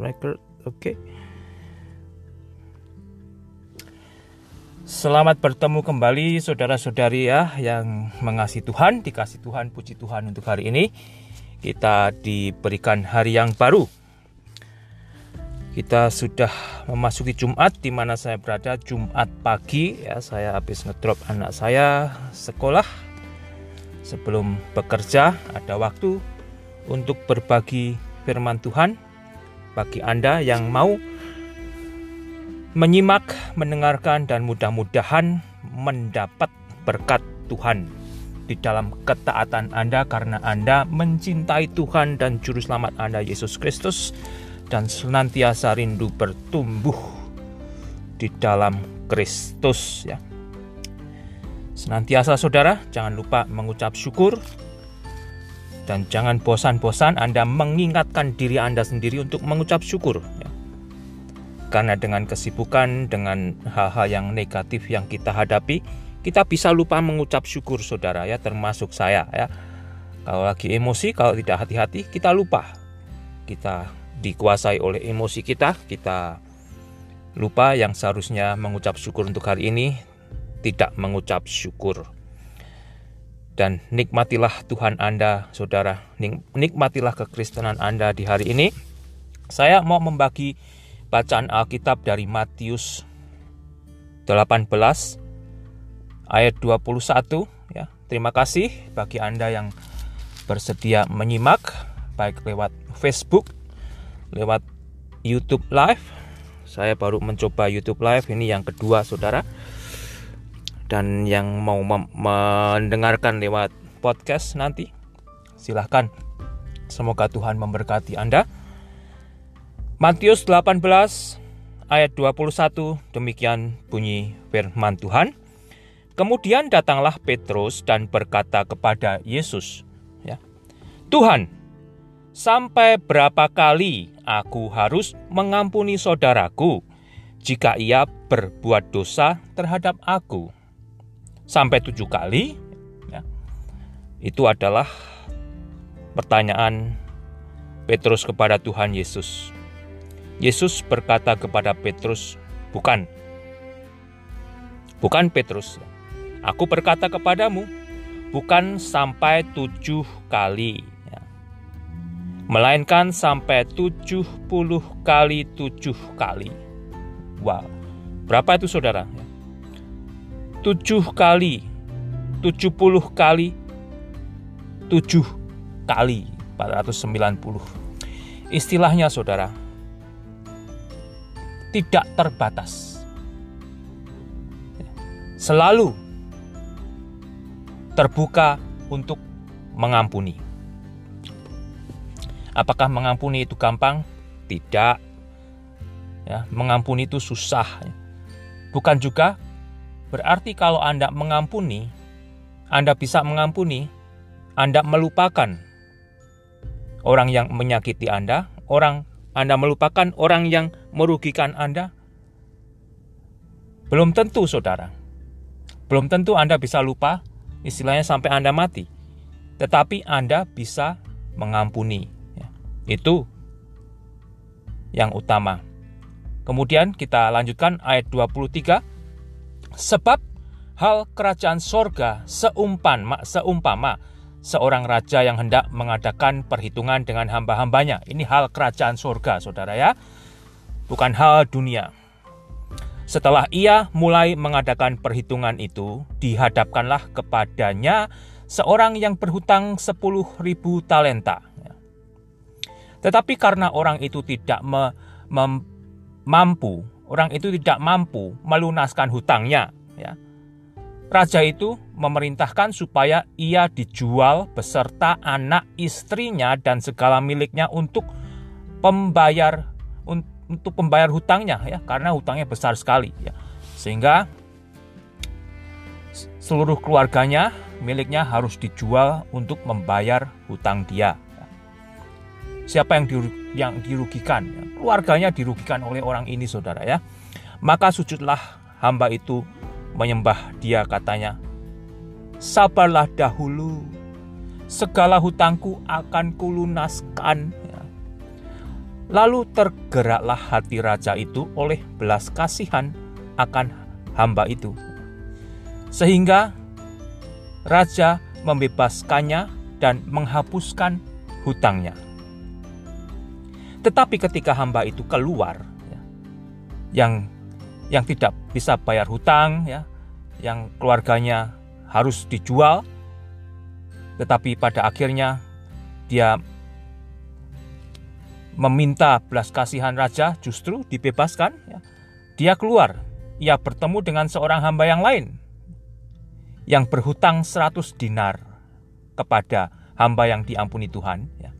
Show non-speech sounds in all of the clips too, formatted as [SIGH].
record oke okay. Selamat bertemu kembali saudara-saudari ya yang mengasihi Tuhan, dikasih Tuhan, puji Tuhan untuk hari ini. Kita diberikan hari yang baru. Kita sudah memasuki Jumat di mana saya berada Jumat pagi ya saya habis ngedrop anak saya sekolah sebelum bekerja ada waktu untuk berbagi firman Tuhan bagi Anda yang mau menyimak, mendengarkan dan mudah-mudahan mendapat berkat Tuhan di dalam ketaatan Anda karena Anda mencintai Tuhan dan juru selamat Anda Yesus Kristus dan senantiasa rindu bertumbuh di dalam Kristus ya. Senantiasa saudara, jangan lupa mengucap syukur dan jangan bosan-bosan Anda mengingatkan diri Anda sendiri untuk mengucap syukur. Ya. Karena dengan kesibukan, dengan hal-hal yang negatif yang kita hadapi, kita bisa lupa mengucap syukur saudara ya, termasuk saya ya. Kalau lagi emosi, kalau tidak hati-hati, kita lupa. Kita dikuasai oleh emosi kita, kita lupa yang seharusnya mengucap syukur untuk hari ini, tidak mengucap syukur dan nikmatilah Tuhan Anda, saudara. Nikmatilah kekristenan Anda di hari ini. Saya mau membagi bacaan Alkitab dari Matius 18 ayat 21 ya. Terima kasih bagi Anda yang bersedia menyimak baik lewat Facebook, lewat YouTube Live. Saya baru mencoba YouTube Live ini yang kedua, Saudara dan yang mau mendengarkan lewat podcast nanti silahkan. Semoga Tuhan memberkati Anda. Matius 18 ayat 21 demikian bunyi firman Tuhan. Kemudian datanglah Petrus dan berkata kepada Yesus ya Tuhan sampai berapa kali aku harus mengampuni saudaraku jika ia berbuat dosa terhadap aku sampai tujuh kali, ya, itu adalah pertanyaan Petrus kepada Tuhan Yesus. Yesus berkata kepada Petrus, "Bukan, bukan Petrus, aku berkata kepadamu, bukan sampai tujuh kali, ya. melainkan sampai tujuh puluh kali tujuh kali." Wow, berapa itu saudara? Tujuh kali, tujuh puluh kali, tujuh kali, 490. Istilahnya saudara, tidak terbatas. Selalu terbuka untuk mengampuni. Apakah mengampuni itu gampang? Tidak. Ya, mengampuni itu susah. Bukan juga Berarti kalau Anda mengampuni, Anda bisa mengampuni, Anda melupakan orang yang menyakiti Anda, orang Anda melupakan orang yang merugikan Anda. Belum tentu, saudara. Belum tentu Anda bisa lupa, istilahnya sampai Anda mati. Tetapi Anda bisa mengampuni. Ya, itu yang utama. Kemudian kita lanjutkan ayat 23. Sebab hal kerajaan sorga seumpama, seumpama seorang raja yang hendak mengadakan perhitungan dengan hamba-hambanya. Ini hal kerajaan sorga, saudara ya. Bukan hal dunia. Setelah ia mulai mengadakan perhitungan itu, dihadapkanlah kepadanya seorang yang berhutang sepuluh ribu talenta. Tetapi karena orang itu tidak me, mem, mampu orang itu tidak mampu melunaskan hutangnya, ya. Raja itu memerintahkan supaya ia dijual beserta anak istrinya dan segala miliknya untuk pembayar untuk pembayar hutangnya ya karena hutangnya besar sekali ya. Sehingga seluruh keluarganya miliknya harus dijual untuk membayar hutang dia. Siapa yang yang dirugikan? Keluarganya dirugikan oleh orang ini, saudara ya. Maka sujudlah hamba itu menyembah dia katanya, sabarlah dahulu, segala hutangku akan kulunaskan. Ya. Lalu tergeraklah hati raja itu oleh belas kasihan akan hamba itu. Sehingga raja membebaskannya dan menghapuskan hutangnya. Tetapi ketika hamba itu keluar, ya, yang yang tidak bisa bayar hutang, ya, yang keluarganya harus dijual, tetapi pada akhirnya dia meminta belas kasihan raja justru dibebaskan. Ya. Dia keluar, ia bertemu dengan seorang hamba yang lain yang berhutang 100 dinar kepada hamba yang diampuni Tuhan. Ya.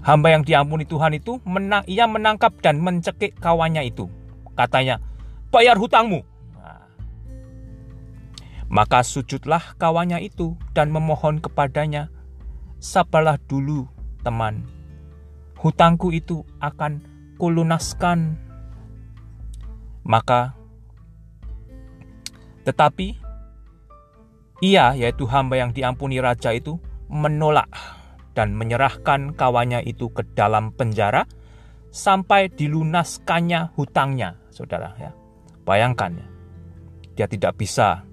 Hamba yang diampuni Tuhan itu menang, ia menangkap dan mencekik kawannya itu. Katanya, bayar hutangmu. Nah. Maka sujudlah kawannya itu dan memohon kepadanya, sabarlah dulu teman, hutangku itu akan kulunaskan. Maka, tetapi ia, yaitu hamba yang diampuni raja itu, menolak dan menyerahkan kawannya itu ke dalam penjara sampai dilunaskannya hutangnya, saudara. Ya, bayangkan ya, dia tidak bisa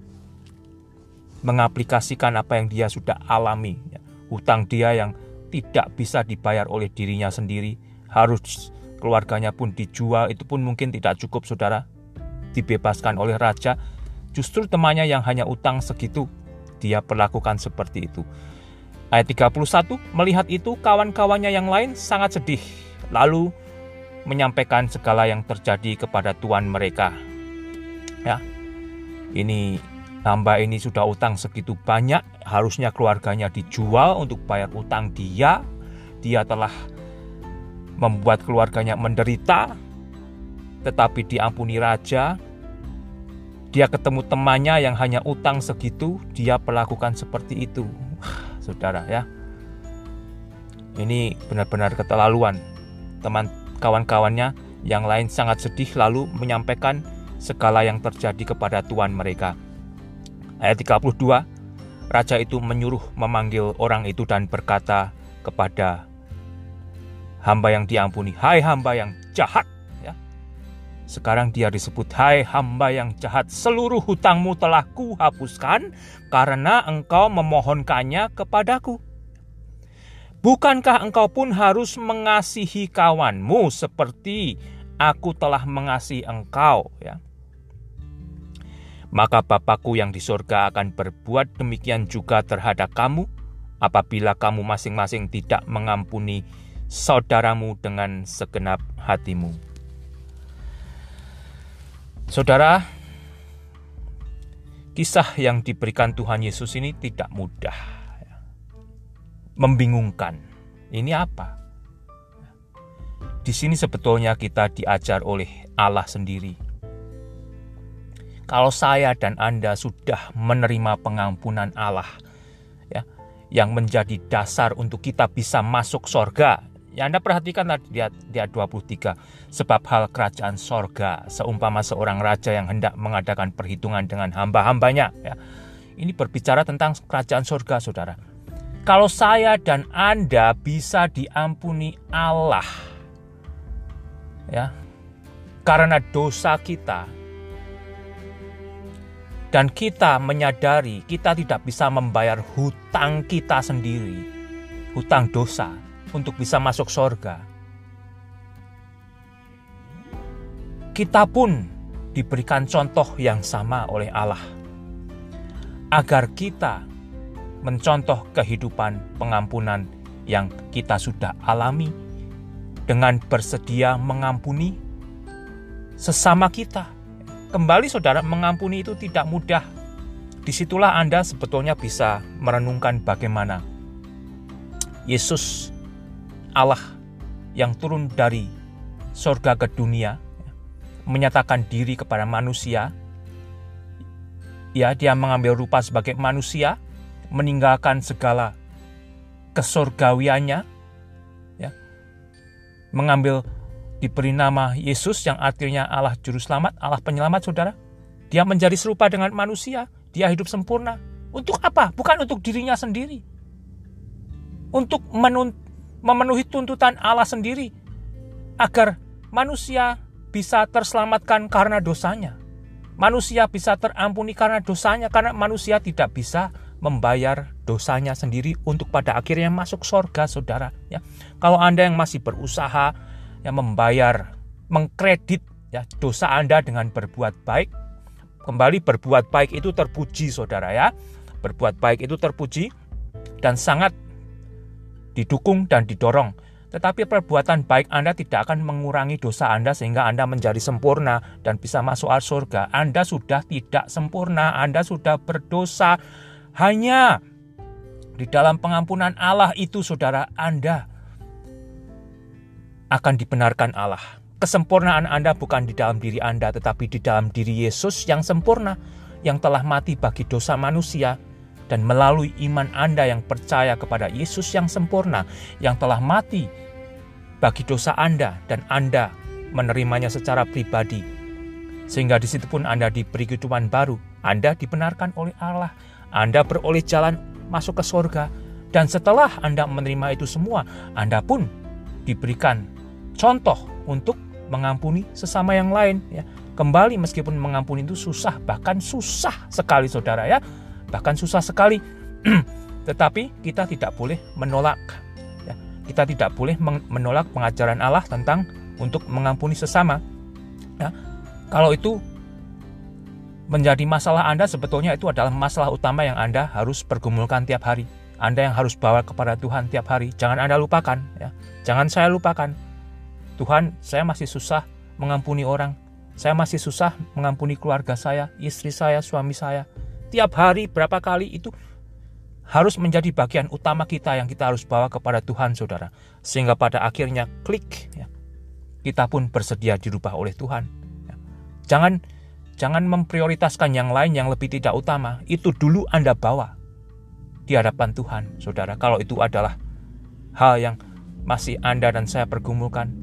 mengaplikasikan apa yang dia sudah alami. Ya. Hutang dia yang tidak bisa dibayar oleh dirinya sendiri, harus keluarganya pun dijual, itu pun mungkin tidak cukup saudara. Dibebaskan oleh raja, justru temannya yang hanya utang segitu, dia perlakukan seperti itu. Ayat 31, melihat itu kawan-kawannya yang lain sangat sedih, lalu menyampaikan segala yang terjadi kepada tuan mereka. Ya, ini hamba ini sudah utang segitu banyak, harusnya keluarganya dijual untuk bayar utang dia. Dia telah membuat keluarganya menderita, tetapi diampuni raja. Dia ketemu temannya yang hanya utang segitu, dia perlakukan seperti itu. Saudara ya. Ini benar-benar keterlaluan. Teman kawan-kawannya yang lain sangat sedih lalu menyampaikan segala yang terjadi kepada tuan mereka. Ayat 32, Raja itu menyuruh memanggil orang itu dan berkata kepada hamba yang diampuni, Hai hamba yang jahat. Sekarang dia disebut, Hai hamba yang jahat, seluruh hutangmu telah kuhapuskan karena engkau memohonkannya kepadaku. Bukankah engkau pun harus mengasihi kawanmu seperti aku telah mengasihi engkau? Ya maka Bapakku yang di sorga akan berbuat demikian juga terhadap kamu apabila kamu masing-masing tidak mengampuni saudaramu dengan segenap hatimu. Saudara, kisah yang diberikan Tuhan Yesus ini tidak mudah, membingungkan. Ini apa? Di sini sebetulnya kita diajar oleh Allah sendiri kalau saya dan Anda sudah menerima pengampunan Allah ya yang menjadi dasar untuk kita bisa masuk sorga Ya Anda perhatikan di ayat 23 Sebab hal kerajaan sorga Seumpama seorang raja yang hendak mengadakan perhitungan dengan hamba-hambanya ya. Ini berbicara tentang kerajaan sorga saudara Kalau saya dan Anda bisa diampuni Allah ya Karena dosa kita dan kita menyadari kita tidak bisa membayar hutang kita sendiri, hutang dosa untuk bisa masuk sorga. Kita pun diberikan contoh yang sama oleh Allah, agar kita mencontoh kehidupan pengampunan yang kita sudah alami dengan bersedia mengampuni sesama kita Kembali saudara, mengampuni itu tidak mudah. Di situlah Anda sebetulnya bisa merenungkan bagaimana Yesus Allah yang turun dari sorga ke dunia menyatakan diri kepada manusia. Ya, dia mengambil rupa sebagai manusia, meninggalkan segala kesorgawiannya, ya, mengambil diberi nama Yesus yang artinya Allah Juru Selamat, Allah Penyelamat, saudara. Dia menjadi serupa dengan manusia, dia hidup sempurna. Untuk apa? Bukan untuk dirinya sendiri. Untuk menun memenuhi tuntutan Allah sendiri agar manusia bisa terselamatkan karena dosanya. Manusia bisa terampuni karena dosanya karena manusia tidak bisa membayar dosanya sendiri untuk pada akhirnya masuk sorga saudara ya kalau anda yang masih berusaha ya membayar mengkredit ya dosa anda dengan berbuat baik kembali berbuat baik itu terpuji saudara ya berbuat baik itu terpuji dan sangat didukung dan didorong tetapi perbuatan baik Anda tidak akan mengurangi dosa Anda sehingga Anda menjadi sempurna dan bisa masuk al surga. Anda sudah tidak sempurna, Anda sudah berdosa. Hanya di dalam pengampunan Allah itu saudara Anda akan dibenarkan Allah. Kesempurnaan Anda bukan di dalam diri Anda tetapi di dalam diri Yesus yang sempurna yang telah mati bagi dosa manusia dan melalui iman Anda yang percaya kepada Yesus yang sempurna, yang telah mati bagi dosa Anda dan Anda menerimanya secara pribadi. Sehingga di situ pun Anda diberi kehidupan baru, Anda dibenarkan oleh Allah, Anda beroleh jalan masuk ke surga, dan setelah Anda menerima itu semua, Anda pun diberikan contoh untuk mengampuni sesama yang lain ya. Kembali meskipun mengampuni itu susah, bahkan susah sekali saudara ya bahkan susah sekali. [CLEARS THROAT] Tetapi kita tidak boleh menolak. Ya. Kita tidak boleh menolak pengajaran Allah tentang untuk mengampuni sesama. Ya. Kalau itu menjadi masalah Anda, sebetulnya itu adalah masalah utama yang Anda harus pergumulkan tiap hari. Anda yang harus bawa kepada Tuhan tiap hari. Jangan Anda lupakan. Ya. Jangan saya lupakan. Tuhan, saya masih susah mengampuni orang. Saya masih susah mengampuni keluarga saya, istri saya, suami saya tiap hari berapa kali itu harus menjadi bagian utama kita yang kita harus bawa kepada Tuhan saudara. Sehingga pada akhirnya klik ya, kita pun bersedia dirubah oleh Tuhan ya. jangan jangan memprioritaskan yang lain yang lebih tidak utama. Itu dulu Anda bawa di hadapan Tuhan saudara. Kalau itu adalah hal yang masih Anda dan saya pergumulkan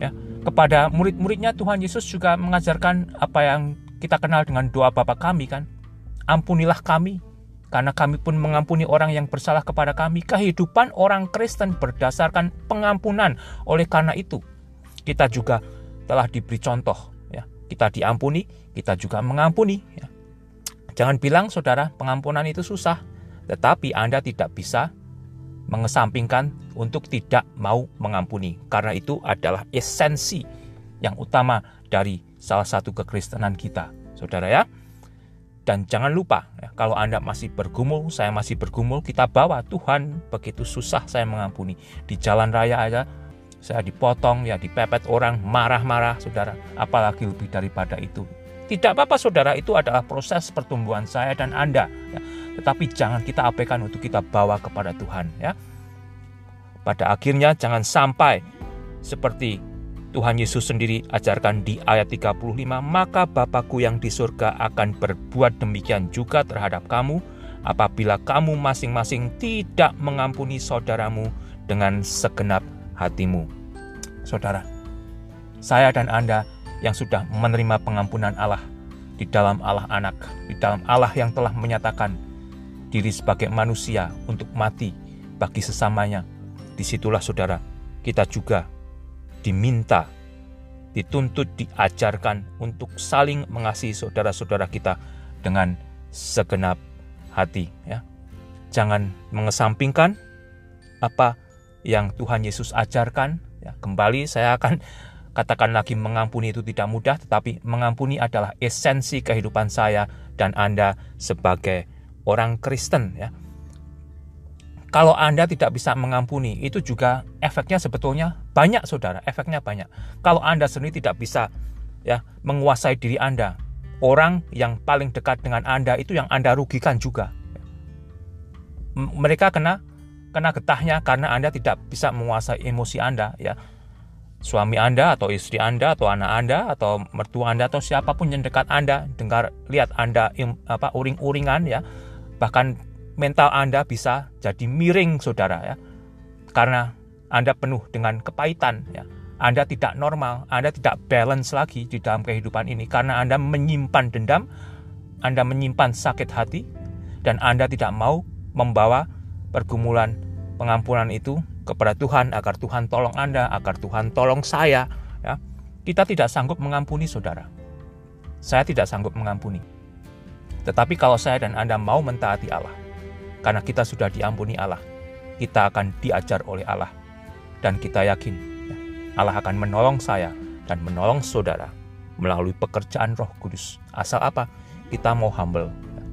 ya. Kepada murid-muridnya Tuhan Yesus juga mengajarkan apa yang kita kenal dengan doa Bapa kami kan ampunilah kami, karena kami pun mengampuni orang yang bersalah kepada kami. Kehidupan orang Kristen berdasarkan pengampunan. Oleh karena itu, kita juga telah diberi contoh. Ya, kita diampuni, kita juga mengampuni. Ya. Jangan bilang, saudara, pengampunan itu susah, tetapi Anda tidak bisa mengesampingkan untuk tidak mau mengampuni, karena itu adalah esensi yang utama dari salah satu kekristenan kita, saudara ya. Dan jangan lupa, ya, kalau Anda masih bergumul, saya masih bergumul, kita bawa Tuhan begitu susah saya mengampuni. Di jalan raya aja, saya dipotong, ya dipepet orang, marah-marah, saudara. Apalagi lebih daripada itu. Tidak apa-apa, saudara, itu adalah proses pertumbuhan saya dan Anda. Ya. Tetapi jangan kita abaikan untuk kita bawa kepada Tuhan. ya. Pada akhirnya jangan sampai seperti Tuhan Yesus sendiri ajarkan di ayat 35, maka Bapakku yang di surga akan berbuat demikian juga terhadap kamu apabila kamu masing-masing tidak mengampuni saudaramu dengan segenap hatimu. Saudara, saya dan Anda yang sudah menerima pengampunan Allah di dalam Allah anak, di dalam Allah yang telah menyatakan diri sebagai manusia untuk mati bagi sesamanya. Di situlah saudara, kita juga diminta, dituntut, diajarkan untuk saling mengasihi saudara-saudara kita dengan segenap hati. Ya. Jangan mengesampingkan apa yang Tuhan Yesus ajarkan. Ya, kembali saya akan [LAUGHS] katakan lagi mengampuni itu tidak mudah, tetapi mengampuni adalah esensi kehidupan saya dan Anda sebagai orang Kristen. Ya kalau Anda tidak bisa mengampuni, itu juga efeknya sebetulnya banyak, saudara. Efeknya banyak. Kalau Anda sendiri tidak bisa ya menguasai diri Anda, orang yang paling dekat dengan Anda itu yang Anda rugikan juga. Mereka kena kena getahnya karena Anda tidak bisa menguasai emosi Anda, ya. Suami Anda atau istri Anda atau anak Anda atau mertua Anda atau siapa pun yang dekat Anda dengar lihat Anda apa uring-uringan ya bahkan mental Anda bisa jadi miring saudara ya. Karena Anda penuh dengan kepahitan ya. Anda tidak normal, Anda tidak balance lagi di dalam kehidupan ini karena Anda menyimpan dendam, Anda menyimpan sakit hati dan Anda tidak mau membawa pergumulan pengampunan itu kepada Tuhan agar Tuhan tolong Anda, agar Tuhan tolong saya, ya. Kita tidak sanggup mengampuni saudara. Saya tidak sanggup mengampuni. Tetapi kalau saya dan Anda mau mentaati Allah, karena kita sudah diampuni Allah, kita akan diajar oleh Allah. Dan kita yakin ya, Allah akan menolong saya dan menolong saudara melalui pekerjaan roh kudus. Asal apa? Kita mau humble. Ya.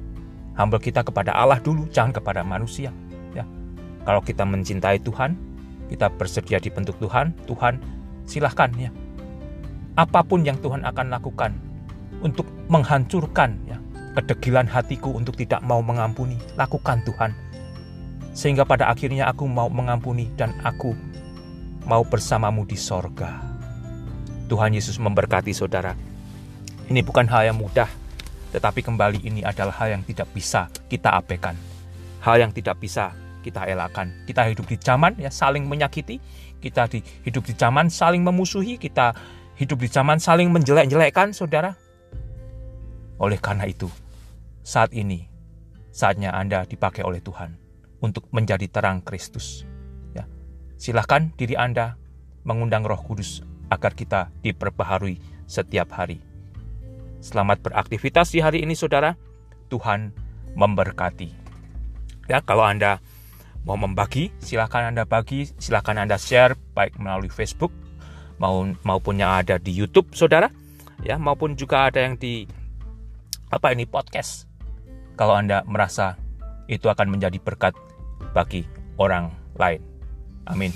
Humble kita kepada Allah dulu, jangan kepada manusia. Ya. Kalau kita mencintai Tuhan, kita bersedia dibentuk Tuhan, Tuhan silahkan ya. Apa pun yang Tuhan akan lakukan untuk menghancurkan ya, kedegilan hatiku untuk tidak mau mengampuni, lakukan Tuhan. Sehingga pada akhirnya aku mau mengampuni dan aku mau bersamamu di sorga. Tuhan Yesus memberkati saudara. Ini bukan hal yang mudah, tetapi kembali ini adalah hal yang tidak bisa kita abaikan. Hal yang tidak bisa kita elakkan. Kita hidup di zaman ya saling menyakiti, kita di, hidup di zaman saling memusuhi, kita hidup di zaman saling menjelek-jelekkan, saudara. Oleh karena itu, saat ini saatnya Anda dipakai oleh Tuhan untuk menjadi terang Kristus. Silahkan diri Anda mengundang Roh Kudus agar kita diperbaharui setiap hari. Selamat beraktivitas di hari ini, saudara. Tuhan memberkati. Ya, kalau Anda mau membagi, silakan Anda bagi, silakan Anda share baik melalui Facebook maupun yang ada di YouTube, Saudara, ya, maupun juga ada yang di apa ini podcast. Kalau Anda merasa itu akan menjadi berkat bagi orang lain. Amin.